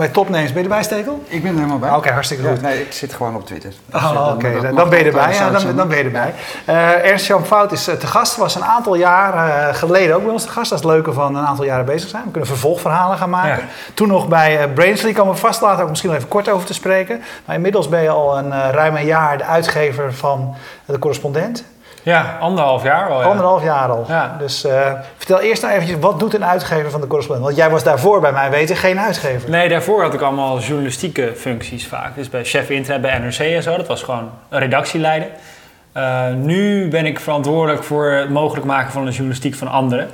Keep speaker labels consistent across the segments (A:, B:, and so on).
A: bij Topnames. Ben je erbij, Stekel?
B: Ik ben er helemaal bij.
A: Oké, hartstikke goed.
B: Ja, nee, ik zit gewoon op Twitter. Dus,
A: Oh,
B: dan-
A: Oké, dan, ben je erbij. Ja, dan, dan ben je erbij. Eh Ernst-Jan Fout is eh, te gast. Was een aantal jaar eh, geleden ook bij ons te gast. Dat is het leuke van een aantal jaren bezig zijn. We kunnen vervolgverhalen gaan maken.
C: Ja.
A: Toen nog bij uh, Brainsley komen we vast later ook misschien nog even kort over te spreken. Maar inmiddels ben je al een ruim een jaar de uitgever van de correspondent.
C: Ja, anderhalf jaar al. Ja.
A: Anderhalf jaar al.
C: Ja.
A: Dus eh, vertel eerst nou eventjes, wat doet een uitgever van de correspondent? Want jij was daarvoor bij mij weten geen uitgever.
C: Nee, daarvoor had ik allemaal journalistieke functies vaak. Dus bij chef internet bij NRC en zo. Dat was gewoon een redactieleider. Eh, nu ben ik verantwoordelijk voor het mogelijk maken van de journalistiek van anderen.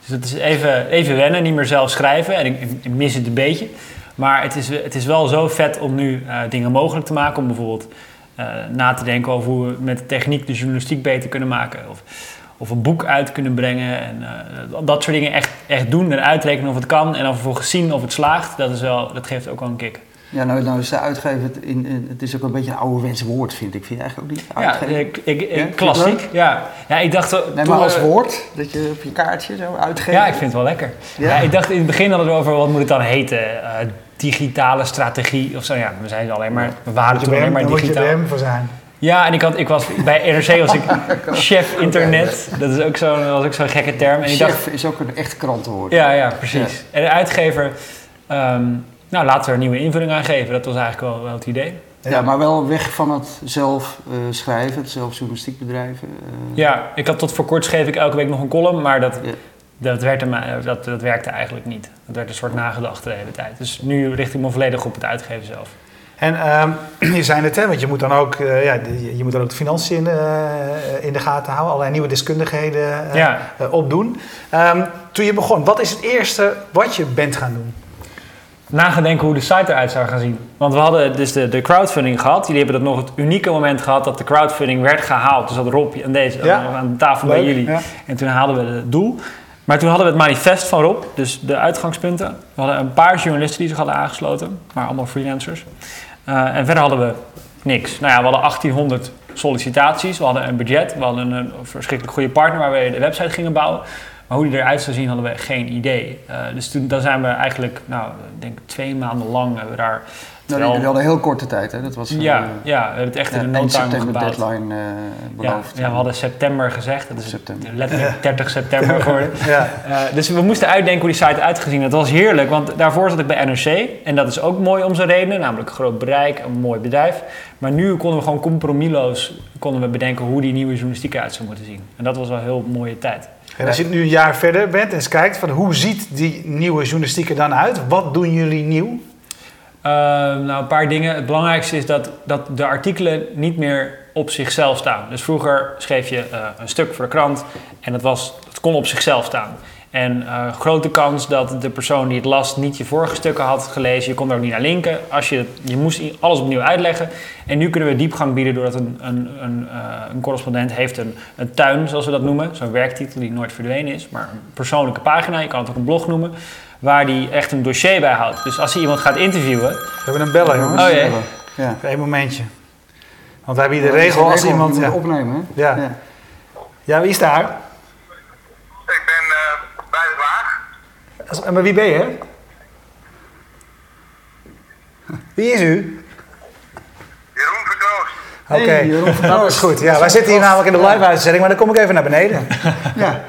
C: Dus het is even, even wennen, niet meer zelf schrijven. En ik, ik mis het een beetje. Maar het is, het is wel zo vet om nu eh, dingen mogelijk te maken. Om bijvoorbeeld na te denken over hoe we met de techniek de journalistiek beter kunnen maken. Of, of een boek uit kunnen brengen. En eh, dat soort dingen echt, echt doen en uitrekenen of het kan. En dan vervolgens zien of het slaagt. Dat, is wel, dat geeft ook wel een kick.
B: Ja, nou, nou is de uitgever, het in, in- het is ook een beetje een ouderwets woord, vind ik. Vind je eigenlijk ook niet?
C: Ja, ik, ik,
B: Ja,
C: klassiek. Ja. ja, ik dacht... eh,
B: nee, maar als woord, dat je op je kaartje zo uitgeeft.
C: Ja, ik vind het wel lekker.
B: Ja?
C: Ja. ik dacht in het begin hadden we over wat moet het dan heten? Eh, digitale strategie of zo. Ja, we zijn alleen maar, we waren toen alleen maar
A: dan moet je
C: digitaal.
A: voor zijn.
C: Ja, en ik, had, ik was bij NRC was ik chef internet. Dat is ook zo'n was ook zo'n gekke term. En ik dacht,
B: Chef is ook een echt krantenwoord.
C: ja, ja, precies. En de uitgever, ehm, nou laten we er een nieuwe invulling aan geven. Dat was eigenlijk wel, wel het idee.
B: Ja, maar wel weg van het zelf eh, schrijven, het zelf journalistiek bedrijven. eh.
C: Ja, ik had tot voor kort schreef ik elke week nog een column, maar dat,
B: Ja.
C: Dat, werkte, me- dat, dat werkte eigenlijk niet. Dat werd een soort nagedachte de hele tijd. Dus nu richt ik me volledig op het uitgeven zelf.
A: En ehm, je zei het, hè, want je moet dan ook, eh, ja, je, moet dan ook de financiën in de, eh, in de gaten houden, allerlei nieuwe deskundigheden eh,
C: Ja.
A: eh, opdoen. Ehm, toen je begon, wat is het eerste wat je bent gaan doen?
C: Nagedenken hoe de site eruit zou gaan zien. Want we hadden dus de, de crowdfunding gehad. Jullie hebben dat nog het unieke moment gehad dat de crowdfunding werd gehaald. Dus dat Rob aan, deze,
A: Ja.
C: aan de tafel bij jullie.
A: ja.
C: En toen haalden we het doel. Maar toen hadden we het manifest van Rob, dus de uitgangspunten. We hadden een paar journalisten die zich hadden aangesloten, maar allemaal freelancers. Eh, en verder hadden we niks. Nou ja, we hadden 1800 sollicitaties, we hadden een budget, we hadden een verschrikkelijk goede partner waar we de website gingen bouwen. Maar hoe die eruit zou zien hadden we geen idee. Eh, dus toen dan zijn we eigenlijk, nou, ik denk twee maanden lang hebben we daar...
B: Nou,
C: terwijl-
B: die hadden een heel korte tijd, hè? Dat was eh,
C: ja, ja, we hebben het echt
B: ja,
C: in een
B: 1
C: no time
B: september
C: gebouwd.
B: deadline eh,
C: Ja,
B: beloofd.
C: ja, we hadden september gezegd. Dat is
B: September.
C: letterlijk 30 september geworden.
A: Ja.
C: Eh, dus we moesten uitdenken hoe die site uitgezien had. Dat was heerlijk, want daarvoor zat ik bij NRC. En dat is ook mooi om zijn redenen, namelijk groot bereik, een mooi bedrijf. Maar nu konden we gewoon compromisloos konden we bedenken hoe die nieuwe journalistiek eruit zou moeten zien. En dat was wel een heel mooie tijd.
A: En als je nu een jaar verder bent en eens kijkt van hoe ziet die nieuwe journalistiek er dan uit? Wat doen jullie nieuw?
C: Eh, nou, een paar dingen. Het belangrijkste is dat, dat de artikelen niet meer op zichzelf staan. Dus vroeger schreef je eh, een stuk voor de krant en dat, was, dat kon op zichzelf staan. En eh, grote kans dat de persoon die het las niet je vorige stukken had gelezen. Je kon er ook niet naar linken. Als je, je moest alles opnieuw uitleggen. En nu kunnen we diepgang bieden doordat een, een, een, eh, een correspondent heeft een, een tuin, zoals we dat noemen. Zo'n werktitel die nooit verdwenen is. Maar een persoonlijke pagina, je kan het ook een blog noemen. Waar die echt een dossier bij houdt. Dus als hij iemand gaat interviewen,
A: We hebben een beller, jongens.
C: Oh, jee.
B: Ja.
A: Even een momentje. Want we hebben hier de
B: Ja, dat
A: regel als iemand...
B: moet
A: Ja.
B: opnemen, hè?
A: Ja. ja, wie is daar?
D: Ik ben eh, bij de Waag.
A: Als- Maar wie ben je? Wie is u?
D: Jeroen Vertroost.
A: Oké,
B: Hey, Jeroen van
A: dat is goed. Ja, wij zitten hier namelijk in de live uitzending, maar dan kom ik even naar beneden.
B: Ja.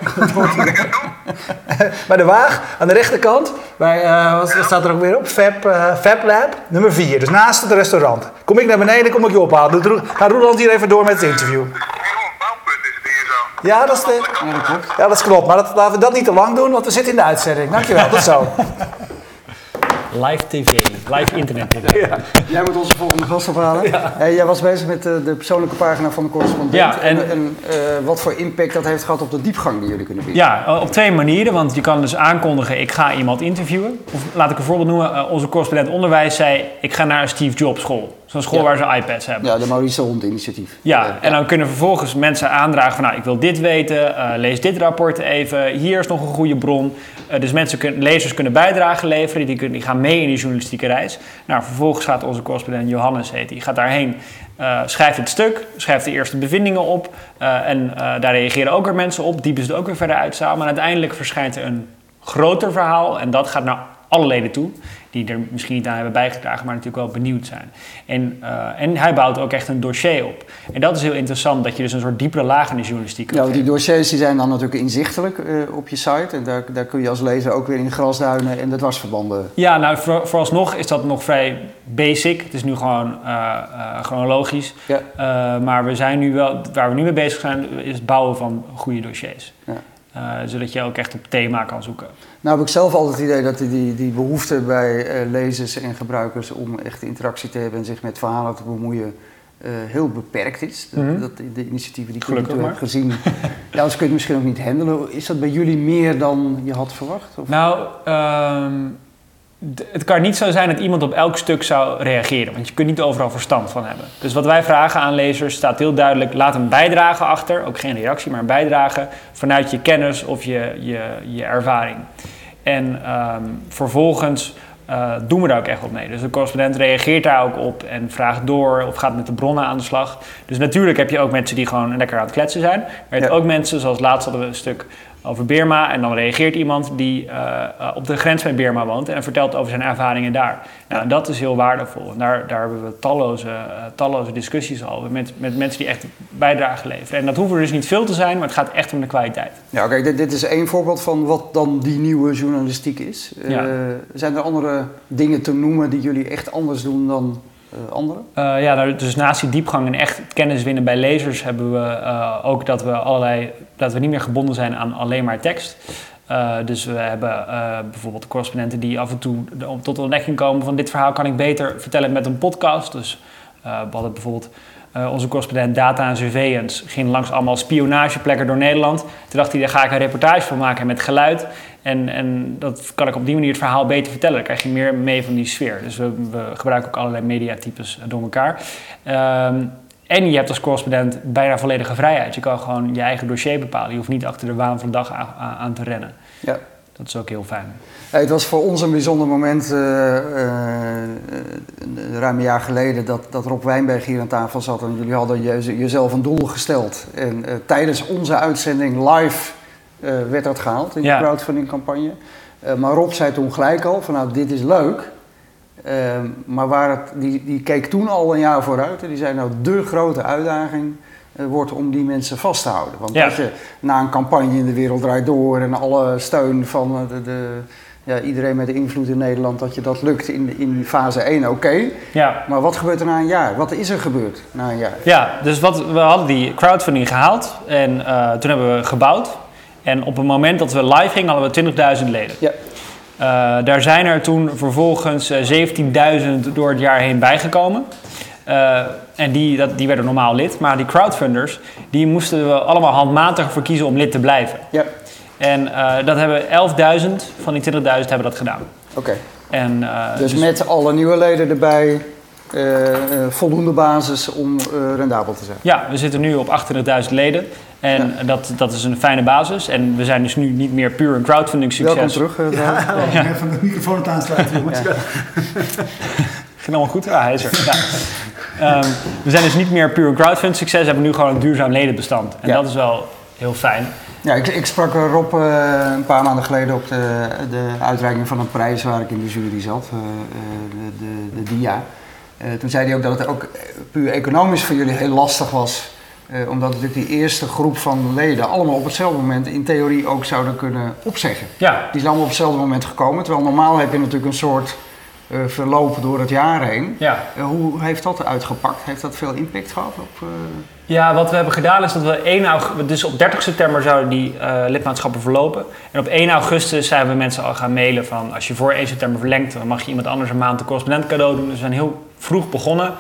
A: Bij de Waag, aan de rechterkant, bij, eh, wat, staat er ook weer op? Fab, eh, Fab Lab, nummer 4. Dus naast het restaurant. Kom ik naar beneden, kom ik je ophalen. Doe- Ga Roeland hier even door met het interview. Ja, dat, is de,
B: ja, dat klopt.
A: Maar dat, laten we dat niet te lang doen, want we zitten in de uitzending. Dankjewel, tot zo.
C: live tv, live internet tv.
B: Jij moet onze volgende gast ophalen. Eh, jij was bezig met eh, de persoonlijke pagina van de correspondent.
C: Ja, en-
B: en, en, eh, wat voor impact dat heeft gehad op de diepgang die jullie kunnen bieden.
C: Ja, op twee manieren. Want je kan dus aankondigen, ik ga iemand interviewen. Of laat ik een voorbeeld noemen. eh, onze correspondent onderwijs zei, ik ga naar een Steve Jobs school. Zo'n school
B: Ja.
C: waar ze iPads hebben.
B: Ja, de Maurice Hond initiatief.
C: Ja, en dan kunnen vervolgens mensen aandragen van, nou, ik wil dit weten, eh, lees dit rapport even, hier is nog een goede bron. Eh, dus mensen kunnen, lezers kunnen bijdragen leveren, die, kunnen, die gaan mee in die journalistieke reis. Nou, vervolgens gaat onze correspondent Johannes, heet die, gaat daarheen, eh, schrijft het stuk, schrijft de eerste bevindingen op. en daar reageren ook weer mensen op, diepen ze het ook weer verder uit samen. En uiteindelijk verschijnt er een groter verhaal en dat gaat naar alle leden toe. Die er misschien niet aan hebben bijgedragen, maar natuurlijk wel benieuwd zijn. En, uh, en hij bouwt ook echt een dossier op. En dat is heel interessant, dat je dus een soort diepere laag in de journalistiek
B: Ja, die dossiers die zijn dan natuurlijk inzichtelijk uh, op je site. En daar, daar kun je als lezer ook weer in grasduinen en de dwarsverbanden.
C: Ja, nou voor, vooralsnog is dat nog vrij basic. Het is nu gewoon uh, chronologisch. Ja. maar we zijn nu wel, waar we nu mee bezig zijn, is het bouwen van goede dossiers. Ja. Zodat je ook echt op thema kan zoeken.
B: Nou heb ik zelf altijd het idee dat die, die behoefte bij uh, lezers en gebruikers om echt interactie te hebben en zich met verhalen te bemoeien uh, heel beperkt is. Dat, dat de initiatieven die ik natuurlijk heb gezien, ja, anders kun je het misschien ook niet handelen. Is dat bij jullie meer dan je had verwacht?
C: Of? Nou, um, het kan niet zo zijn dat iemand op elk stuk zou reageren, want je kunt niet overal verstand van hebben. Dus wat wij vragen aan lezers staat heel duidelijk: laat een bijdrage achter, ook geen reactie, maar een bijdrage vanuit je kennis of je, je, je ervaring. En um, vervolgens uh, doen we daar ook echt wat mee. Dus de correspondent reageert daar ook op en vraagt door of gaat met de bronnen aan de slag. Dus natuurlijk heb je ook mensen die gewoon lekker aan het kletsen zijn. Maar je hebt ook mensen, zoals laatst hadden we een stuk over Birma. En dan reageert iemand die uh, op de grens met Birma woont en vertelt over zijn ervaringen daar. Nou, en dat is heel waardevol. En daar, daar hebben we talloze, uh, talloze discussies over met, met mensen die echt bijdrage leveren. En dat hoeven er dus niet veel te zijn, maar het gaat echt om de kwaliteit.
B: Ja, oké. Dit, dit, is één voorbeeld van wat dan die nieuwe journalistiek is. Ja. zijn er andere dingen te noemen die jullie echt anders doen dan uh, anderen?
C: Uh, ja, nou, dus naast die diepgang en echt kennis winnen bij lezers hebben we uh, ook dat we allerlei dat we niet meer gebonden zijn aan alleen maar tekst. dus we hebben bijvoorbeeld correspondenten die af en toe tot de ontdekking komen van dit verhaal kan ik beter vertellen met een podcast. Dus we hadden bijvoorbeeld onze correspondent Data en Surveillance ging langs allemaal spionageplekken door Nederland. Toen dacht hij, daar ga ik een reportage van maken met geluid. En, en dat kan ik op die manier het verhaal beter vertellen. Dan krijg je meer mee van die sfeer. Dus we, we gebruiken ook allerlei mediatypes door elkaar. Um, en je hebt als correspondent bijna volledige vrijheid. Je kan gewoon je eigen dossier bepalen. Je hoeft niet achter de waan van de dag aan, aan te rennen. Ja. Dat is ook heel fijn.
B: Hey, het was voor ons een bijzonder moment, uh, uh, ruim een jaar geleden, dat, dat Rob Wijnberg hier aan tafel zat. En jullie hadden je, jezelf een doel gesteld. En uh, tijdens onze uitzending live werd dat gehaald in de crowdfunding campagne. Uh, maar Rob zei toen gelijk al van nou dit is leuk. Uh, maar waar het, die, die keek toen al een jaar vooruit en die zei nou de grote uitdaging wordt om die mensen vast te houden. Want ja. als je na een campagne in de wereld draait door en alle steun van de, de ja, iedereen met invloed in Nederland, dat je dat lukt in, in fase 1, oké. Okay. Ja. Maar wat gebeurt er na een jaar? Wat is er gebeurd na een jaar?
C: Ja, dus wat, we hadden die crowdfunding gehaald en uh, toen hebben we gebouwd. En op het moment dat we live gingen, hadden we 20.000 leden. Ja. Uh, daar zijn er toen vervolgens 17.000 door het jaar heen bijgekomen. Uh, en die, dat, die werden normaal lid. Maar die crowdfunders, die moesten we allemaal handmatig voor kiezen om lid te blijven. Ja. En uh, dat hebben 11.000 van die 20.000 hebben dat gedaan.
B: Oké. Okay. Dus, dus met alle nieuwe leden erbij, voldoende basis om rendabel te zijn.
C: Ja, we zitten nu op 28.000 leden. En ja. dat, dat is een fijne basis. En we zijn dus nu niet meer puur een crowdfunding succes.
B: Welkom terug. Uh,
A: ja, ja. ja. Even de microfoon het aansluiten, jongens. Ja.
C: Ging allemaal goed? Ja, hij is er. Ja. Um, we zijn dus niet meer puur een crowdfunding succes. We hebben nu gewoon een duurzaam ledenbestand. En dat is wel heel fijn.
B: Ja, ik, ik sprak Rob uh, een paar maanden geleden op de, de uitreiking van een prijs waar ik in de jury zat. Uh, de, de, de DIA. Uh, toen zei hij ook dat het ook puur economisch voor jullie heel lastig was. Uh, omdat natuurlijk die eerste groep van leden allemaal op hetzelfde moment in theorie ook zouden kunnen opzeggen. Ja. Die zijn allemaal op hetzelfde moment gekomen. Terwijl normaal heb je natuurlijk een soort uh, verloop door het jaar heen. Ja. hoe heeft dat uitgepakt? Heeft dat veel impact gehad op...
C: Ja, wat we hebben gedaan is dat we 1 augustus, dus op 30 september zouden die lidmaatschappen verlopen. En op 1 augustus zijn we mensen al gaan mailen van als je voor 1 september verlengt, dan mag je iemand anders een maand een correspondent cadeau doen. Dus we zijn heel vroeg begonnen.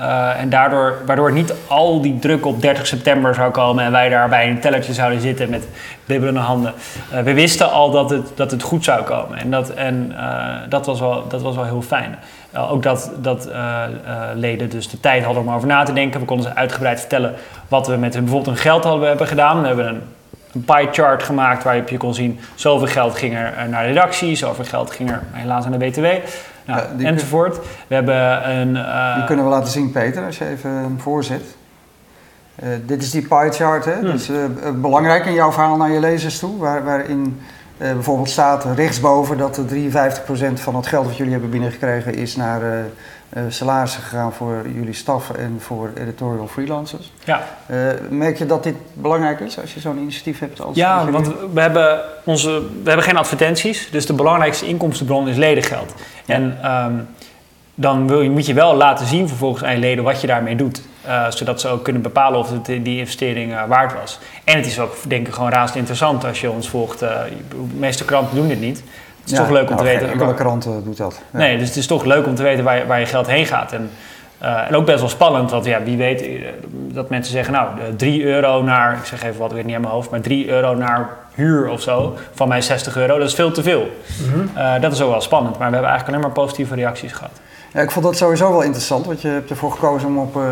C: Uh, en daardoor, waardoor niet al die druk op 30 september zou komen en wij daar bij een tellertje zouden zitten met bibberende handen. Uh, we wisten al dat het, dat het goed zou komen en, dat, en uh, dat, was wel, dat was wel heel fijn. ook dat, dat leden dus de tijd hadden om over na te denken. We konden ze uitgebreid vertellen wat we met hun bijvoorbeeld hun geld hadden hebben gedaan. We hebben een, een pie chart gemaakt waarop je kon zien zoveel geld ging er naar de redactie, zoveel geld ging er helaas aan de BTW. Nou, ja, enzovoort. We hebben een... Uh,
B: die kunnen we laten zien, Peter, als je even hem voorzet. Uh, dit is die pie chart, hè? Hmm. Dat is belangrijk in jouw verhaal naar je lezers toe, waar, waarin bijvoorbeeld staat rechtsboven dat de 53% van het geld wat jullie hebben binnengekregen is naar uh, salarissen gegaan voor jullie staf en voor editorial freelancers. Ja. Merk je dat dit belangrijk is als je zo'n initiatief hebt? Als
C: ja, want we hebben, onze, we hebben geen advertenties, dus de belangrijkste inkomstenbron is ledengeld. En um, dan wil je, moet je wel laten zien vervolgens aan je leden wat je daarmee doet. Uh, zodat ze ook kunnen bepalen of het die investering uh, waard was. En het is ook, denk ik, gewoon razend interessant als je ons volgt. Uh, de meeste kranten doen dit niet. Het is toch leuk om te
B: nou,
C: weten.
B: Welke krant doet dat?
C: Ja. Nee, dus het is toch leuk om te weten waar je, waar je geld heen gaat. En, en ook best wel spannend, want ja, wie weet dat mensen zeggen, nou, 3 euro naar, ik zeg even wat, ik weet niet aan mijn hoofd, maar 3 euro naar huur of zo van mij 60 euro, dat is veel te veel. Mm -hmm. dat is ook wel spannend, maar we hebben eigenlijk alleen maar positieve reacties gehad.
B: Ja, ik vond dat sowieso wel interessant, want je hebt ervoor gekozen om op uh,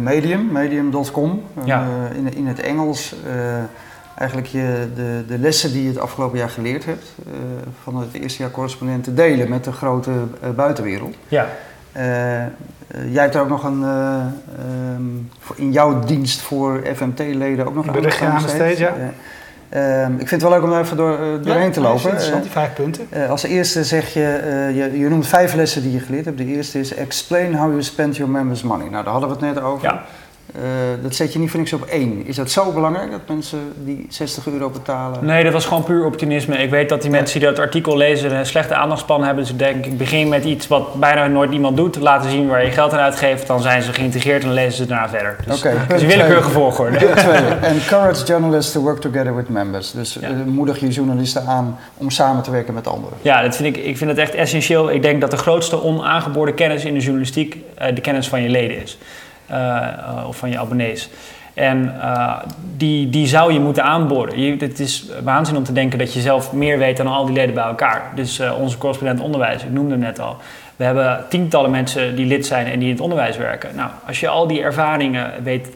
B: Medium, medium.com, ja. uh, in, in het Engels, eigenlijk je, de, de lessen die je het afgelopen jaar geleerd hebt van het eerste jaar correspondent te delen met de grote buitenwereld. Ja. jij hebt er ook nog een, um, in jouw dienst voor FMT-leden ook nog een
A: berichtje aan steeds, ja.
B: Um, ik vind het wel leuk om daar even door, uh, doorheen ja, te lopen.
A: Interessant, die vijf punten.
B: Uh, als eerste zeg je, uh, je, je noemt vijf lessen die je geleerd hebt. De eerste is explain how you spend your members' money. Nou, daar hadden we het net over. Ja. Uh, dat zet je niet voor niks op één. Is dat zo belangrijk dat mensen die 60 euro betalen?
C: Nee, dat was gewoon puur optimisme. Ik weet dat die mensen die dat artikel lezen een slechte aandachtspan hebben. Dus ik denk, ik begin met iets wat bijna nooit iemand doet. Laten zien waar je geld aan uitgeeft. Dan zijn ze geïntegreerd en lezen ze daarna verder. Dus okay, een willekeurige volgorde.
B: Encourage journalists to work together with members. Dus ja. uh, moedig je journalisten aan om samen te werken met anderen.
C: Ja, dat vind ik, ik vind het echt essentieel. Ik denk dat de grootste onaangeboren kennis in de journalistiek uh, de kennis van je leden is. Uh, of van je abonnees. En uh, die, die zou je moeten aanboren. Je, het is waanzin om te denken dat je zelf meer weet dan al die leden bij elkaar. Dus onze correspondent onderwijs, ik noemde hem net al. We hebben tientallen mensen die lid zijn en die in het onderwijs werken. Nou, als je al die ervaringen weet,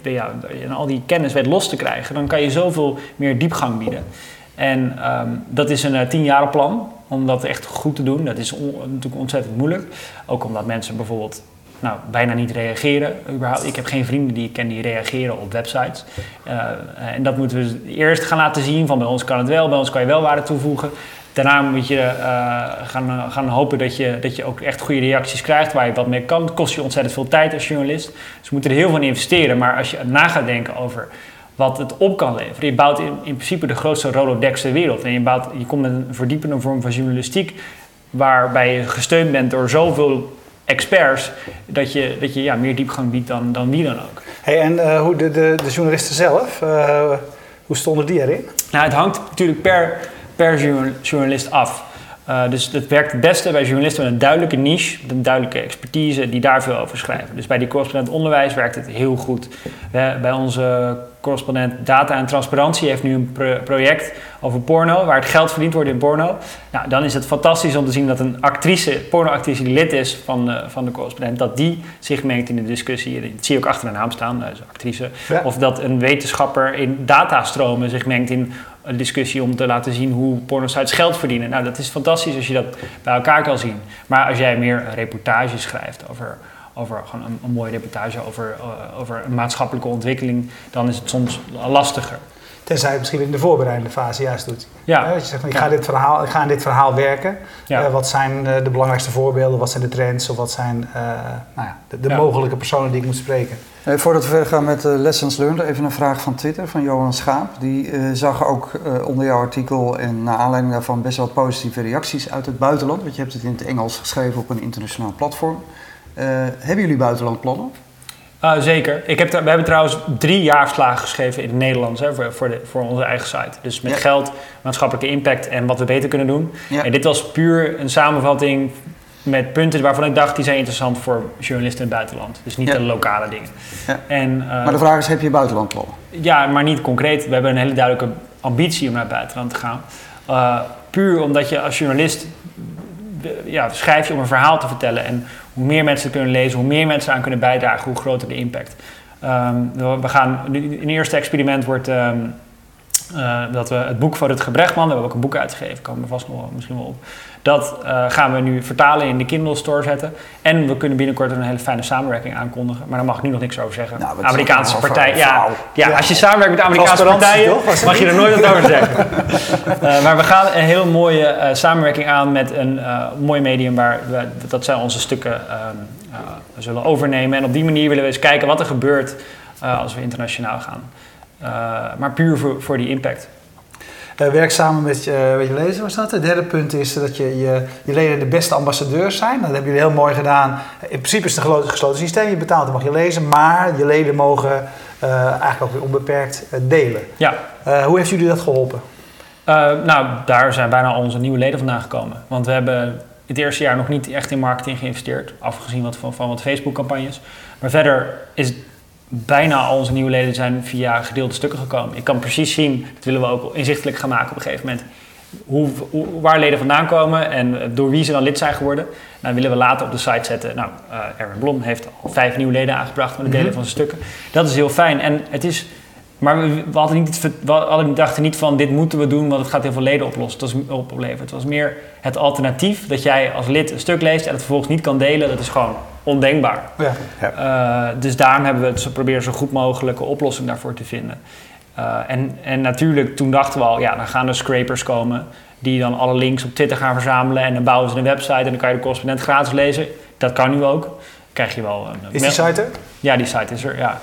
C: en al die kennis weet los te krijgen, dan kan je zoveel meer diepgang bieden. En um, dat is een uh, plan om dat echt goed te doen. Dat is natuurlijk ontzettend moeilijk. Ook omdat mensen bijvoorbeeld nou, bijna niet reageren. Überhaupt. Ik heb geen vrienden die ik ken die reageren op websites. Uh, en dat moeten we eerst gaan laten zien van bij ons kan het wel, bij ons kan je wel waarde toevoegen. Daarna moet je uh, gaan, gaan hopen dat je, dat je ook echt goede reacties krijgt waar je wat mee kan. Het kost je ontzettend veel tijd als journalist. Dus we moeten er heel veel in investeren. Maar als je na gaat denken over wat het op kan leveren. Je bouwt in, in principe de grootste Rolodex ter wereld. En je, bouwt, je komt met een verdiepende vorm van journalistiek waarbij je gesteund bent door zoveel experts, dat je, dat je ja, meer diepgang biedt dan, dan wie dan ook.
A: Hey, en uh, hoe de, de, de, journalisten zelf, uh, hoe stonden die erin?
C: Nou, het hangt natuurlijk per, per journalist af. Uh, dus het werkt het beste bij journalisten met een duidelijke niche, met een duidelijke expertise, die daar veel over schrijven. Dus bij die correspondent onderwijs werkt het heel goed. We, bij onze correspondent Data en Transparantie heeft nu een project over porno, waar het geld verdiend wordt in porno. Nou, dan is het fantastisch om te zien dat een actrice, pornoactrice die lid is van de, van de correspondent, dat die zich mengt in de discussie. Dat zie je ook achter de naam staan, dus actrice. Of dat een wetenschapper in datastromen zich mengt in een discussie om te laten zien hoe pornosites geld verdienen. Nou, dat is fantastisch als je dat bij elkaar kan zien. Maar als jij meer een reportage schrijft over, over gewoon een, mooie reportage over, uh, over een maatschappelijke ontwikkeling, dan is het soms lastiger.
A: Tenzij het misschien in de voorbereidende fase juist doet. Ja. Ja, je zegt, ik, ga dit verhaal, ik ga in dit verhaal werken. Ja. Uh, wat zijn uh, de belangrijkste voorbeelden? Wat zijn de trends? Of wat zijn uh, nou ja, de, de mogelijke personen die ik moet spreken?
B: Eh, voordat we verder gaan met uh, Lessons Learned, even een vraag van Twitter van Johan Schaap. Die uh, zag ook onder jouw artikel en naar aanleiding daarvan best wel positieve reacties uit het buitenland. Want je hebt het in het Engels geschreven op een internationaal platform. hebben jullie buitenlandplannen?
C: Uh, zeker. Ik heb we hebben trouwens drie jaarverslagen geschreven in het Nederlands hè, voor, voor, de, voor onze eigen site. Dus met geld, maatschappelijke impact en wat we beter kunnen doen. Ja. En dit was puur een samenvatting met punten waarvan ik dacht die zijn interessant voor journalisten in het buitenland. Dus niet de lokale dingen.
B: Ja. En, uh, maar de vraag is, heb je buitenlandplannen?
C: Ja, maar niet concreet. We hebben een hele duidelijke ambitie om naar het buitenland te gaan. Uh, puur omdat je als journalist ja, schrijf je om een verhaal te vertellen. En hoe meer mensen kunnen lezen, hoe meer mensen aan kunnen bijdragen, hoe groter de impact. Um, we gaan, het eerste experiment wordt um, dat we het boek van Rutger Brechtman, we hebben ook een boek uitgegeven, komen we vast nog misschien wel op. Dat uh, gaan we nu vertalen in de Kindle Store zetten. En we kunnen binnenkort een hele fijne samenwerking aankondigen. Maar daar mag ik nu nog niks over zeggen. Nou, Amerikaanse partij. Ja, ja, als je samenwerkt met Amerikaanse partijen, mag je er nooit wat over zeggen. uh, maar we gaan een heel mooie uh, samenwerking aan met een mooi medium waar we, dat zijn onze stukken we zullen overnemen. En op die manier willen we eens kijken wat er gebeurt als we internationaal gaan. maar puur voor, voor die impact.
A: Uh, werk samen met je, met je lezer was dat. Het derde punt is dat je, je, je leden de beste ambassadeurs zijn. Dat hebben jullie heel mooi gedaan. In principe is het een gesloten systeem. Je betaalt en mag je lezen. Maar je leden mogen uh, eigenlijk ook weer onbeperkt delen.
C: Ja.
A: hoe heeft jullie dat geholpen?
C: nou, daar zijn bijna al onze nieuwe leden vandaan gekomen. Want we hebben het eerste jaar nog niet echt in marketing geïnvesteerd. Afgezien wat van, van wat Facebook-campagnes. Maar verder is bijna al onze nieuwe leden zijn via gedeelde stukken gekomen. Ik kan precies zien, dat willen we ook inzichtelijk gaan maken op een gegeven moment, hoe, hoe, waar leden vandaan komen en door wie ze dan lid zijn geworden. Nou, willen we later op de site zetten. Nou, uh, Erwin Blom heeft al vijf nieuwe leden aangebracht met het delen mhm. van zijn stukken. Dat is heel fijn. En het is, maar we, we, hadden niet, we hadden, dachten niet van dit moeten we doen, want het gaat heel veel leden oplossen. Dat is opleveren. Het was meer het alternatief dat jij als lid een stuk leest en het vervolgens niet kan delen. Dat is gewoon ondenkbaar. Ja. Uh, dus daarom hebben we het proberen zo goed mogelijke oplossing daarvoor te vinden. Uh, en, en natuurlijk, toen dachten we al, ja, dan gaan er scrapers komen die dan alle links op Twitter gaan verzamelen en dan bouwen ze een website en dan kan je de correspondent gratis lezen. Dat kan nu ook krijg je wel een...
A: Is die site er?
C: Ja, die site is er, ja.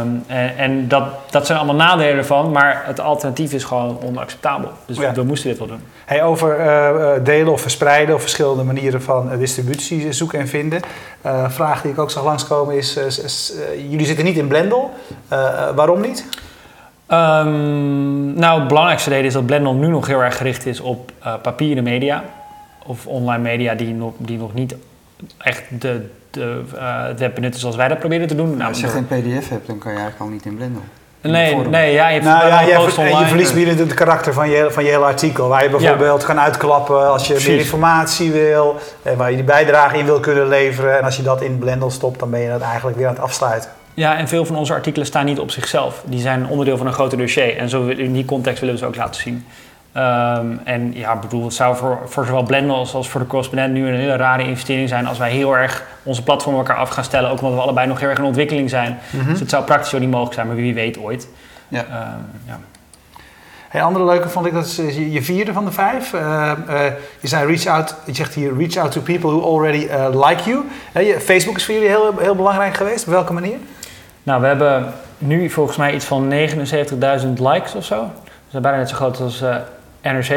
C: Um, en, en dat, dat zijn allemaal nadelen ervan, maar het alternatief is gewoon onacceptabel. Dus we moesten dit wel doen.
A: Hey, over uh, delen of verspreiden of verschillende manieren van uh, distributie zoeken en vinden. Uh, vraag die ik ook zag langskomen is, is jullie zitten niet in Blendel. waarom niet?
C: Um, nou, het belangrijkste reden is dat Blendel nu nog heel erg gericht is op papieren media. Of online media die nog, die nog niet echt de de, uh, het web benutten zoals wij dat proberen te doen.
B: Nou, als je geen pdf hebt, dan kan je eigenlijk al niet in Blender.
C: Nee, nee, ja, je hebt
A: nou, ja, je, ver, je verliest binnen het karakter van je, van je hele artikel. Waar je bijvoorbeeld kan uitklappen als je meer informatie wil. En waar je die bijdrage in wil kunnen leveren. En als je dat in Blender stopt, dan ben je dat eigenlijk weer aan het afsluiten.
C: Ja, en veel van onze artikelen staan niet op zichzelf. Die zijn onderdeel van een groter dossier. En zo in die context willen we ze ook laten zien. Um, en ja, bedoel, het zou voor, voor zowel Blender als, als voor de correspondent nu een hele rare investering zijn als wij heel erg onze platform elkaar af gaan stellen. Ook omdat we allebei nog heel erg in ontwikkeling zijn. Mhm. Dus het zou praktisch ook niet mogelijk zijn, maar wie weet ooit. Ja. Um,
A: ja. Hey, andere leuke vond ik, dat is je, je vierde van de vijf. Uh, uh, je zei reach out, je zegt hier reach out to people who already uh, like you. Facebook is voor jullie heel, heel belangrijk geweest. Op welke manier?
C: Nou, we hebben nu volgens mij iets van 79.000 likes of zo. Dat is bijna net zo groot als NRC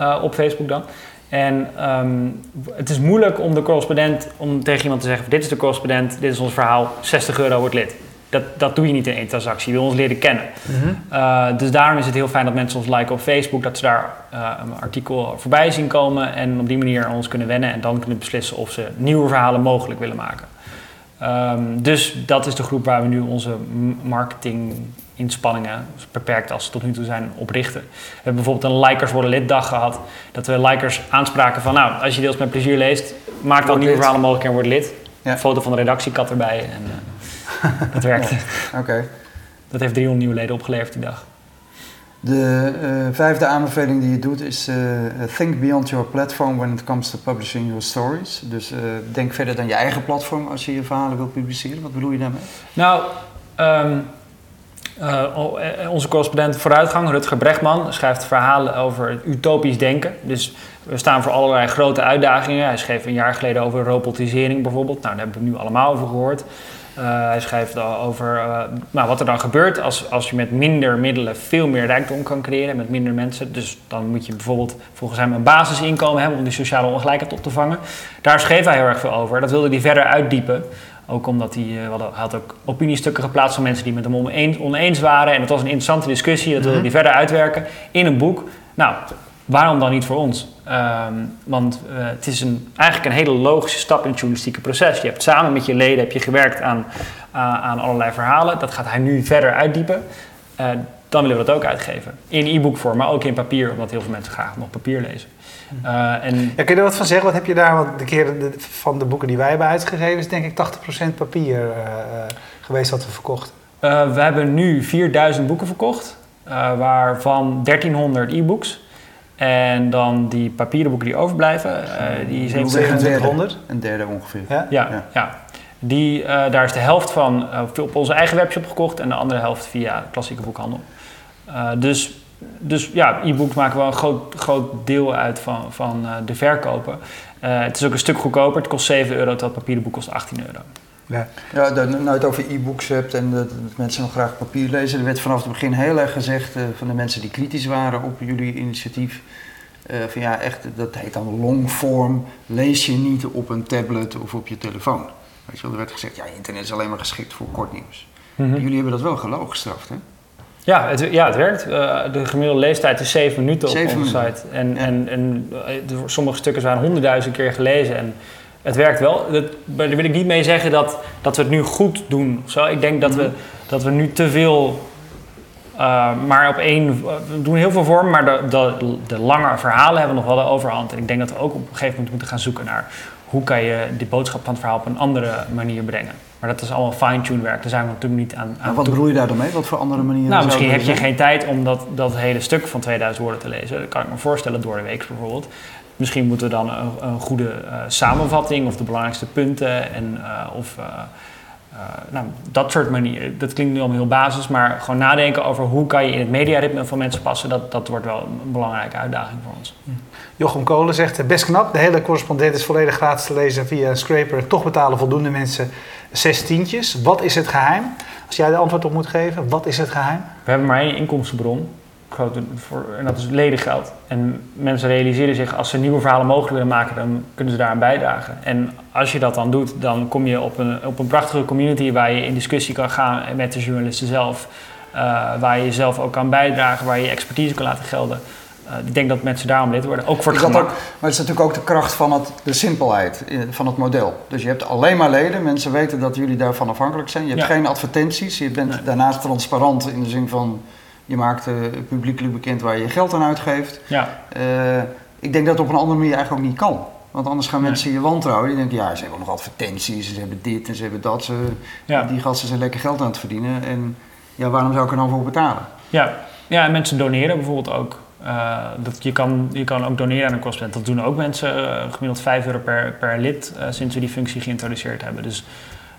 C: uh, op Facebook dan. En um, het is moeilijk om de correspondent, om tegen iemand te zeggen: dit is de correspondent, dit is ons verhaal, 60 euro wordt lid. Dat, dat doe je niet in één transactie. Je wil ons leren kennen. Mm uh, dus daarom is het heel fijn dat mensen ons liken op Facebook, dat ze daar uh, een artikel voorbij zien komen en op die manier ons kunnen wennen en dan kunnen beslissen of ze nieuwe verhalen mogelijk willen maken. Um, dus dat is de groep waar we nu onze marketing inspanningen, beperkt als ze tot nu toe zijn, oprichten. We hebben bijvoorbeeld een Likers worden liddag gehad. Dat we Likers aanspraken van, nou, als je deels met plezier leest, maak dan nieuwe verhalen mogelijk en word lid. Een foto van de redactiekat erbij en uh, dat werkte.
B: Oké.
C: Dat heeft 300 nieuwe leden opgeleverd die dag.
B: De uh, vijfde aanbeveling die je doet is uh, think beyond your platform when it comes to publishing your stories. Dus denk verder dan je eigen platform als je je verhalen wilt publiceren. Wat bedoel je daarmee?
C: Nou, um, uh, onze correspondent vooruitgang, Rutger Brechtman, schrijft verhalen over utopisch denken. Dus we staan voor allerlei grote uitdagingen. Hij schreef een jaar geleden over robotisering bijvoorbeeld. Nou, daar hebben we nu allemaal over gehoord. Hij schrijft over nou, wat er dan gebeurt als, als je met minder middelen veel meer rijkdom kan creëren met minder mensen. Dus dan moet je bijvoorbeeld volgens hem een basisinkomen hebben om die sociale ongelijkheid op te vangen. Daar schreef hij heel erg veel over. Dat wilde hij verder uitdiepen. Ook omdat hij, uh, hij had ook opiniestukken geplaatst van mensen die met hem oneens, oneens waren. En het was een interessante discussie, dat wilde hij mhm. verder uitwerken in een boek. Nou, waarom dan niet voor ons? Um, want uh, het is een, eigenlijk een hele logische stap in het journalistieke proces. Je hebt samen met je leden heb je gewerkt aan, uh, aan allerlei verhalen. Dat gaat hij nu verder uitdiepen. Dan willen we dat ook uitgeven. In e-bookvorm, maar ook in papier, omdat heel veel mensen graag nog papier lezen.
A: Uh, en... Ja, kun je er wat van zeggen? Wat heb je daar? Want de keer van de boeken die wij hebben uitgegeven is denk ik 80% papier uh, geweest wat we verkocht.
C: Uh, we hebben nu 4000 boeken verkocht. waarvan 1300 e-books. En dan die papieren boeken die overblijven, uh, die
B: 2700. Een derde ongeveer.
C: Ja, ja. ja. Die, uh, daar is de helft van uh, op onze eigen webshop gekocht en de andere helft via klassieke boekhandel. Dus, dus ja, e-books maken wel een groot, groot deel uit van, van de verkopen. het is ook een stuk goedkoper. Het kost 7 euro, terwijl het papieren boek kost 18 euro.
B: Ja, ja dat, nou het over e-books hebt en dat, mensen nog graag papier lezen. Er werd vanaf het begin heel erg gezegd van de mensen die kritisch waren op jullie initiatief. Uh, van ja, echt, dat heet dan longform. Lees je niet op een tablet of op je telefoon. Weet je wel, er werd gezegd, ja, internet is alleen maar geschikt voor kort nieuws. Mm -hmm. Jullie hebben dat wel geloog gestraft, hè?
C: Ja, het, ja, het werkt. Uh, de gemiddelde leestijd is 7 minuten op onze site. En, ja. en, en sommige stukken zijn honderdduizend keer gelezen. En het werkt wel. Dat, daar wil ik niet mee zeggen dat, dat we het nu goed doen. Zo. Ik denk dat, we, mhm. dat we nu te veel. Uh, maar op één. We doen heel veel vormen, maar de, de, de lange verhalen hebben nog wel de overhand. En ik denk dat we ook op een gegeven moment moeten gaan zoeken naar hoe kan je die boodschap van het verhaal op een andere manier brengen. Maar dat is allemaal fine-tune werk. Daar zijn we natuurlijk niet aan. aan
B: wat bedoel je daar dan mee? Wat voor andere manieren?
C: Nou, misschien heb je geen tijd om dat, dat hele stuk van 2000 woorden te lezen. Dat kan ik me voorstellen door de week bijvoorbeeld. Misschien moeten we dan een, een goede uh, samenvatting of de belangrijkste punten en uh, of uh, nou, dat soort manieren. Dat klinkt nu allemaal heel basis, maar gewoon nadenken over hoe kan je in het mediaritme van mensen passen, dat, dat wordt wel een belangrijke uitdaging voor ons.
A: Jochem Kolen zegt, best knap, de hele correspondent is volledig gratis te lezen via Scraper. Toch betalen voldoende mensen zes tientjes. Wat is het geheim? Als jij de antwoord op moet geven, wat is het geheim?
C: We hebben maar één inkomstenbron en dat is ledengeld. En mensen realiseren zich, als ze nieuwe verhalen mogelijk willen maken, dan kunnen ze daaraan bijdragen. En als je dat dan doet, dan kom je op een, op een prachtige community waar je in discussie kan gaan met de journalisten zelf. Uh, waar je zelf ook kan bijdragen, waar je expertise kan laten gelden. Uh, ik denk dat mensen daarom lid worden, ook voor het. Ook, maar
B: het is natuurlijk ook de kracht van het, de simpelheid van het model. Dus je hebt alleen maar leden, mensen weten dat jullie daarvan afhankelijk zijn. Je hebt geen advertenties, je bent daarnaast transparant in de zin van je maakt uh, publiekelijk bekend waar je je geld aan uitgeeft. Ja. Uh, ik denk dat het op een andere manier eigenlijk ook niet kan. Want anders gaan mensen je wantrouwen. Die denken, ja, ze hebben nog advertenties, ze hebben dit en ze hebben dat. Ze, ja. Die gasten zijn lekker geld aan het verdienen. En ja, waarom zou ik er nou voor betalen?
C: Ja, ja en mensen doneren bijvoorbeeld ook. Uh, dat je, kan, je kan ook doneren aan een correspondent. Dat doen ook mensen, uh, gemiddeld 5 euro per, per lid, uh, sinds we die functie geïntroduceerd hebben. Dus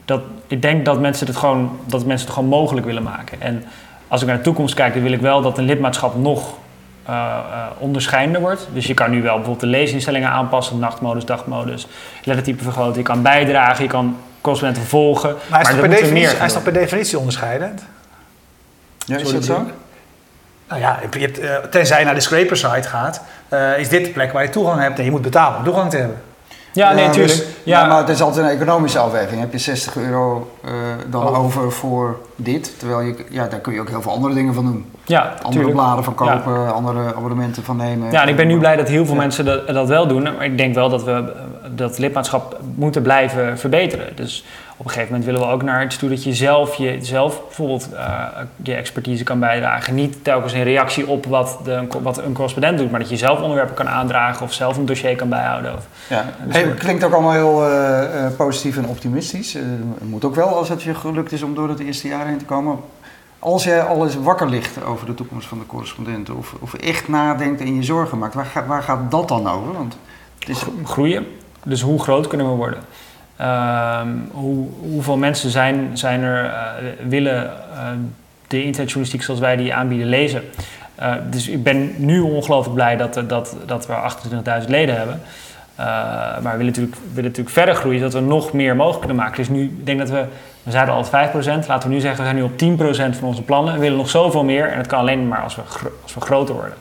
C: dat, ik denk dat mensen het gewoon, dat mensen het gewoon mogelijk willen maken. En als ik naar de toekomst kijk, dan wil ik wel dat een lidmaatschap nog uh, uh, onderscheidender wordt. Dus je kan nu wel bijvoorbeeld de leesinstellingen aanpassen, nachtmodus, dagmodus, lettertype vergroten. Je kan bijdragen, je kan correspondenten volgen.
A: Maar, hij, is per definitie, hij is toch per definitie onderscheidend?
B: Ja, is dat zo?
A: Nou ja, je hebt, uh, tenzij je naar de scraper site gaat, is dit de plek waar je toegang hebt en je moet betalen om toegang te hebben.
C: Ja, nee, natuurlijk. Dus,
B: ja. maar het is altijd een economische afweging. Heb je 60 euro uh, dan oh. over voor dit? Terwijl je, ja, daar kun je ook heel veel andere dingen van doen. Ja, andere tuurlijk. bladen van kopen, ja. andere abonnementen van nemen.
C: Ja, en ik ben nu blij dat heel veel mensen dat, dat wel doen. Maar ik denk wel dat we dat lidmaatschap moeten blijven verbeteren. Dus op een gegeven moment willen we ook naar iets toe dat je zelf, je, zelf bijvoorbeeld uh, je expertise kan bijdragen. Niet telkens in reactie op wat, de, wat een correspondent doet, maar dat je zelf onderwerpen kan aandragen of zelf een dossier kan bijhouden. Of,
B: ja, dus hey, klinkt ook allemaal heel uh, positief en optimistisch. Uh, moet ook wel als het je gelukt is om door het eerste jaar heen te komen. Als jij al eens wakker ligt over de toekomst van de correspondenten of, of echt nadenkt en je zorgen maakt, waar, gaat, waar gaat dat dan over? Want
C: het is... Groeien. Dus hoe groot kunnen we worden? Hoe, hoeveel mensen zijn, zijn er, uh, willen uh, de internetjournalistiek zoals wij die aanbieden lezen? Uh, dus ik ben nu ongelooflijk blij dat, dat, dat we 28.000 leden hebben. maar we willen, natuurlijk, willen natuurlijk verder groeien, zodat we nog meer mogelijk kunnen maken. Dus nu, ik denk dat we, we zeiden al 5%, laten we nu zeggen, we zijn nu op 10% van onze plannen. We willen nog zoveel meer en dat kan alleen maar als we, als we groter worden.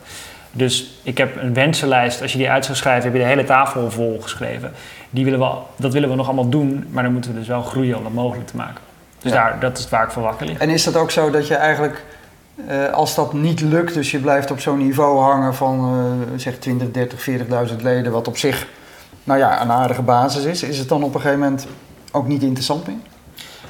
C: Dus ik heb een wensenlijst, als je die uit zou schrijven, heb je de hele tafel vol geschreven. Die willen we, dat willen we nog allemaal doen, maar dan moeten we dus wel groeien om dat mogelijk te maken. Dus daar, dat is waar ik voor wakker lig.
B: En is dat ook zo dat je eigenlijk, eh, als dat niet lukt, dus je blijft op zo'n niveau hangen van uh, zeg 20, 30, 40.000 leden, wat op zich nou ja, een aardige basis is, is het dan op een gegeven moment ook niet interessant meer?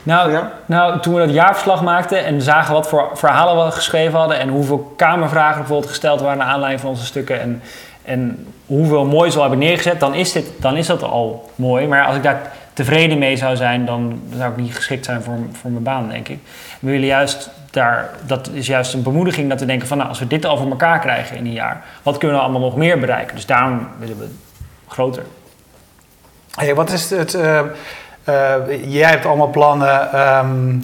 C: Nou, nou, toen we dat jaarverslag maakten en zagen wat voor verhalen we geschreven hadden en hoeveel kamervragen bijvoorbeeld gesteld waren naar aanleiding van onze stukken en, en hoeveel moois we hebben neergezet, dan is, dit, dan is dat al mooi. Maar als ik daar tevreden mee zou zijn, dan zou ik niet geschikt zijn voor, voor mijn baan, denk ik. We willen juist daar, dat is juist een bemoediging dat we denken van nou, als we dit al voor elkaar krijgen in een jaar, wat kunnen we allemaal nog meer bereiken? Dus daarom willen we groter.
A: Hey, wat is het? Uh, jij hebt allemaal plannen, ehm,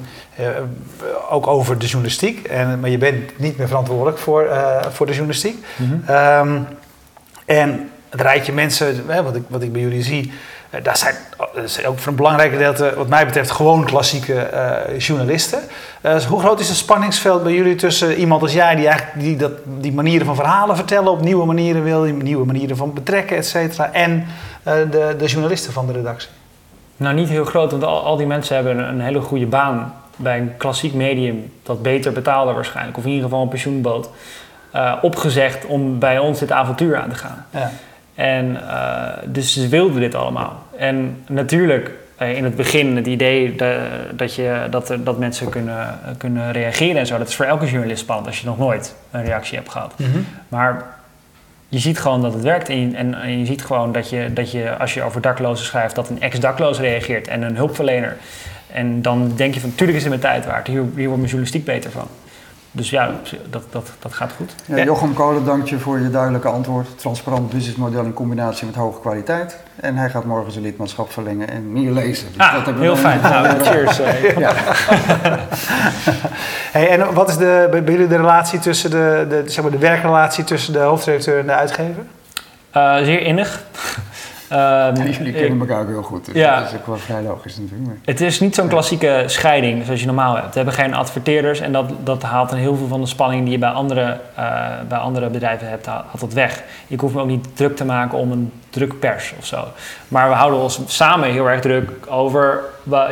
A: ook over de journalistiek, en, maar je bent niet meer verantwoordelijk voor, voor de journalistiek. Mhm. Ehm, en het rijtje mensen, wat, ik, wat ik bij jullie zie, daar zijn, uh, ook voor een belangrijk gedeelte, wat mij betreft, gewoon klassieke uh, journalisten. Hoe groot is het spanningsveld bij jullie tussen iemand als jij, die eigenlijk die, dat, die manieren van verhalen vertellen op nieuwe manieren wil, nieuwe manieren van betrekken, et cetera, en de, de journalisten van de redactie?
C: Nou, niet heel groot, want al, al die mensen hebben een, een hele goede baan bij een klassiek medium dat beter betaalde waarschijnlijk, of in ieder geval een pensioenboot, opgezegd om bij ons dit avontuur aan te gaan. Ja. En uh, dus ze wilden dit allemaal. En natuurlijk, uh, in het begin, het idee dat, dat, je, dat, dat mensen kunnen, kunnen reageren en zo, dat is voor elke journalist spannend als je nog nooit een reactie hebt gehad. Mm -hmm. Maar je ziet gewoon dat het werkt en je, en, en je ziet gewoon dat je, dat je, als je over daklozen schrijft, dat een ex-dakloos reageert en een hulpverlener. En dan denk je van, natuurlijk is het mijn tijd waard, hier, hier wordt mijn journalistiek beter van. Dus ja, dat, dat, dat gaat goed.
B: Ja, Jochem Kolen, dank je voor je duidelijke antwoord. Transparant businessmodel in combinatie met hoge kwaliteit. En hij gaat morgen zijn lidmaatschap verlengen en meer lezen.
C: Dus ah, dat heel fijn. Nou, cheers. ja.
A: hey, en wat is de, bij jullie de relatie tussen de, de, zeg maar de werkrelatie tussen de hoofdredacteur en de uitgever?
C: Uh, zeer innig.
B: Um, jullie kennen elkaar ook heel goed, dus ja, dat is ook wel vrij logisch natuurlijk. Maar.
C: Het is niet zo'n klassieke scheiding zoals je normaal hebt. We hebben geen adverteerders en dat, dat haalt een heel veel van de spanning die je bij andere, uh, bij andere bedrijven hebt, haalt dat weg. Ik hoef me ook niet druk te maken om een drukpers of zo. Maar we houden ons samen heel erg druk over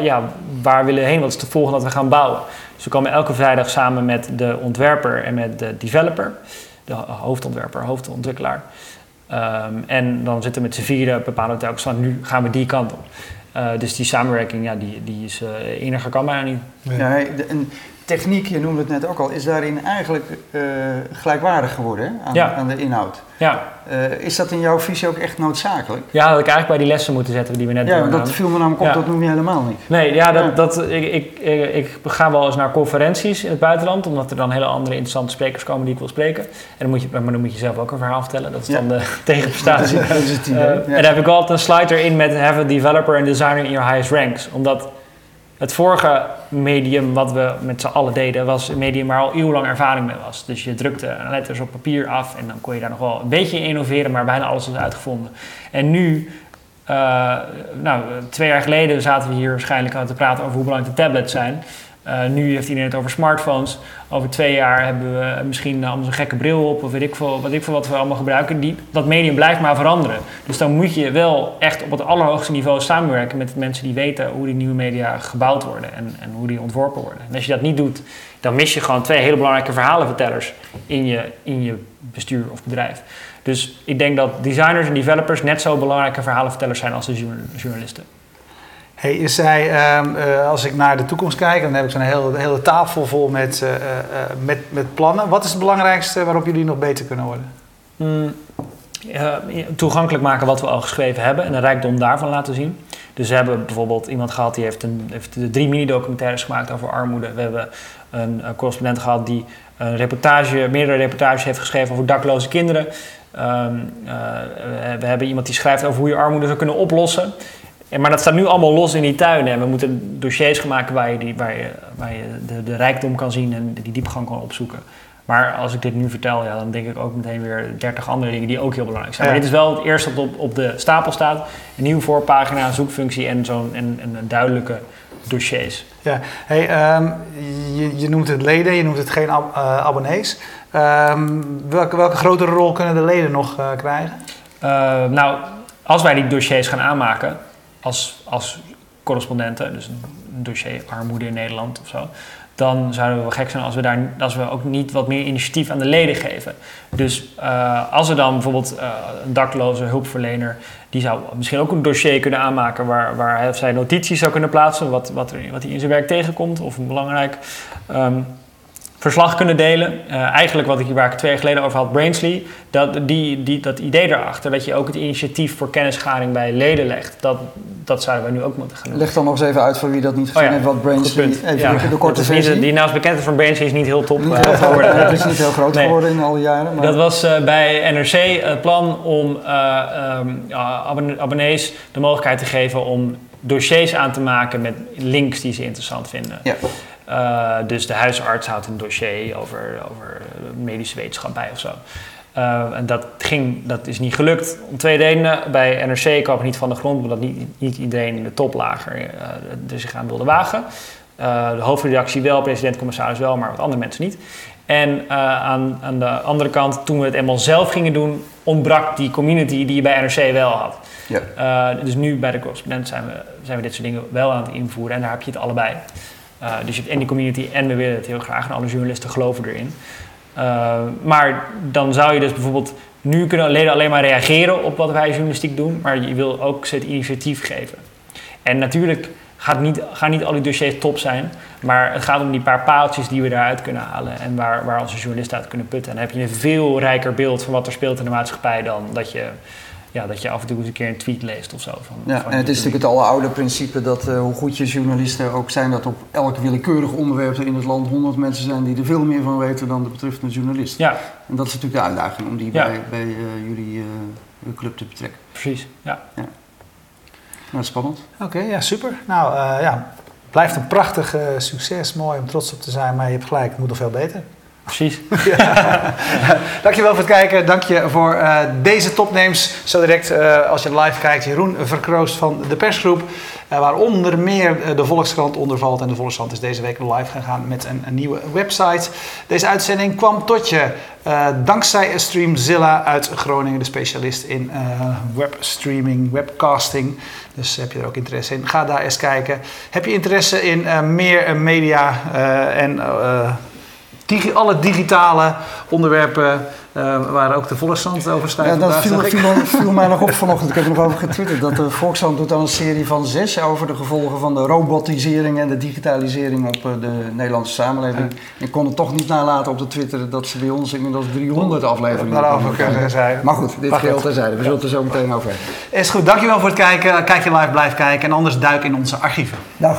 C: ja, waar willen we heen, wat is de volgende dat we gaan bouwen. Dus we komen elke vrijdag samen met de ontwerper en met de developer, de hoofdontwerper, hoofdontwikkelaar. Um, en dan zitten we met z'n vieren, bepalen we telkens van nu gaan we die kant op. Uh, dus die samenwerking, ja, die, die is uh, eniger kan bijna niet.
B: Ja, en techniek, je noemde het net ook al, is daarin eigenlijk uh, gelijkwaardig geworden? Aan, ja. aan, de inhoud. Ja. Uh, is dat in jouw visie ook echt noodzakelijk?
C: Ja, dat ik eigenlijk bij die lessen moeten zetten die we net
B: ja, dat viel me namelijk op, ja. dat noem je helemaal niet.
C: Nee, ja, dat, dat, ik, ik, ik, ga wel eens naar conferenties in het buitenland, omdat er dan hele andere interessante sprekers komen die ik wil spreken. En dan moet je, maar dan moet je zelf ook een verhaal vertellen, dat is dan de tegenprestatie. dat is het idee. Uh, en daar heb ik altijd een slide erin met have a developer and designer in your highest ranks. Omdat het vorige medium wat we met z'n allen deden, was een medium waar al eeuwenlang ervaring mee was. Dus je drukte letters op papier af en dan kon je daar nog wel een beetje in innoveren, maar bijna alles was uitgevonden. En nu, uh, nou, twee jaar geleden zaten we hier waarschijnlijk aan te praten over hoe belangrijk de tablets zijn. Uh, nu heeft iedereen het over smartphones. Over twee jaar hebben we misschien allemaal zo'n gekke bril op of weet ik veel, wat ik veel wat we allemaal gebruiken. Die, dat medium blijft maar veranderen. Dus dan moet je wel echt op het allerhoogste niveau samenwerken met mensen die weten hoe die nieuwe media gebouwd worden en, en hoe die ontworpen worden. En als je dat niet doet, dan mis je gewoon twee hele belangrijke verhalenvertellers in je, in je bestuur of bedrijf. Dus ik denk dat designers en developers net zo belangrijke verhalenvertellers zijn als de journalisten.
A: Hey, je zei, ehm, uh, als ik naar de toekomst kijk, dan heb ik zo'n hele, hele tafel vol met, uh, uh, met, met plannen. Wat is het belangrijkste waarop jullie nog beter kunnen worden?
C: Mm, toegankelijk maken wat we al geschreven hebben en de rijkdom daarvan laten zien. Dus we hebben bijvoorbeeld iemand gehad die heeft, een, heeft drie mini-documentaires gemaakt over armoede. We hebben een, correspondent gehad die een reportage, meerdere reportages heeft geschreven over dakloze kinderen. Um, we hebben iemand die schrijft over hoe je armoede zou kunnen oplossen. Ja, maar dat staat nu allemaal los in die tuinen. En we moeten dossiers gaan maken waar je, die, waar je, waar je de, de rijkdom kan zien en die diepgang kan opzoeken. Maar als ik dit nu vertel, ja, dan denk ik ook meteen weer 30 andere dingen die ook heel belangrijk zijn. Maar dit is wel het eerste wat op, op de stapel staat. Een nieuwe voorpagina, zoekfunctie en, zo'n en, en duidelijke dossiers.
A: Ja, hey, um, je, je, noemt het leden, je noemt het geen ab uh, abonnees. Um, welke, welke grotere rol kunnen de leden nog uh, krijgen?
C: Uh, nou, als wij die dossiers gaan aanmaken, als, als correspondenten, dus een dossier armoede in Nederland of zo, dan zouden we wel gek zijn als we, daar, als we ook niet wat meer initiatief aan de leden geven. Dus uh, als er dan bijvoorbeeld uh, een dakloze hulpverlener, die zou misschien ook een dossier kunnen aanmaken waar, waar hij of zij notities zou kunnen plaatsen, wat, wat, er, wat hij in zijn werk tegenkomt of belangrijk. Um, verslag kunnen delen. Uh, eigenlijk wat ik hier waar ik twee jaar geleden over had, Brainsly, dat, die, die, dat idee daarachter, dat je ook het initiatief voor kennisgaring bij leden legt, dat, dat zouden we nu ook moeten gaan doen.
B: Leg dan nog eens even uit voor wie dat niet gezien oh ja, heeft, wat Brainsly, even ja. de, korte versie.
C: die naast bekend is van Brainsly is niet heel top
B: niet heel geworden. Het is niet heel groot geworden in alle jaren.
C: Maar... Dat was uh, bij NRC het plan om um, abonnees de mogelijkheid te geven om dossiers aan te maken met links die ze interessant vinden. Ja. Uh, dus de huisarts houdt een dossier over, over medische wetenschap bij of zo. Uh, en dat, ging, dat is niet gelukt om twee redenen. Bij NRC kwam het niet van de grond, omdat niet, niet iedereen in de toplager uh, er zich aan wilde wagen. de hoofdredactie wel, president-commissaris wel, maar wat andere mensen niet. En aan, aan de andere kant, toen we het eenmaal zelf gingen doen, ontbrak die community die je bij NRC wel had. Ja. dus nu bij de correspondent zijn we, zijn we dit soort dingen wel aan het invoeren en daar heb je het allebei. Uh, dus je hebt en die community en we willen het heel graag en alle journalisten geloven erin. Uh, maar dan zou je dus bijvoorbeeld nu kunnen leden alleen maar reageren op wat wij journalistiek doen, maar je wil ook ze het initiatief geven. En natuurlijk gaat niet, gaan niet al die dossiers top zijn, maar het gaat om die paar paaltjes die we daaruit kunnen halen en waar, waar onze journalisten uit kunnen putten. En dan heb je een veel rijker beeld van wat er speelt in de maatschappij dan dat je ja, dat je af en toe eens een keer een tweet leest of zo. Van,
B: ja, en het is natuurlijk het oude principe dat uh, hoe goed je journalisten ook zijn, dat op elk willekeurig onderwerp in het land honderd mensen zijn die er veel meer van weten dan de betreffende journalist. Ja. En dat is natuurlijk de uitdaging om die bij, bij uh, jullie uh, club te betrekken.
C: Precies, ja. ja.
B: Nou, spannend.
A: Oké, ja, super. Nou, ja, blijft een prachtig succes, mooi om trots op te zijn, maar je hebt gelijk, het moet nog veel beter.
C: Precies.
A: Ja. Dankjewel voor het kijken. Dank je voor uh, deze topnames. Zo direct, uh, als je live kijkt, Jeroen Verkroost van de persgroep. Uh, waar onder meer de Volkskrant onder valt. En de Volkskrant is deze week live gegaan met een, een nieuwe website. Deze uitzending kwam tot je dankzij Streamzilla uit Groningen. De specialist in webstreaming, webcasting. Dus heb je er ook interesse in, ga daar eens kijken. Heb je interesse in meer media en digi alle digitale onderwerpen uh, waar ook de Volkskrant over schrijft.
B: Ja, dat viel, viel, viel, mij nog op vanochtend. Ik heb er nog over getwitterd. Dat de Volkskrant doet dan een serie van zes over de gevolgen van de robotisering en de digitalisering op eh, de Nederlandse samenleving. Ik kon het toch niet nalaten op de Twitter dat ze bij ons inmiddels 300 afleveringen
A: Daarover kunnen zijn.
B: Maar goed, dit geheel terzijde. We zullen het er zo meteen over hebben.
A: Is goed, dankjewel voor het kijken. Kijk je live, blijf kijken. En anders duik in onze archieven.
B: Dag.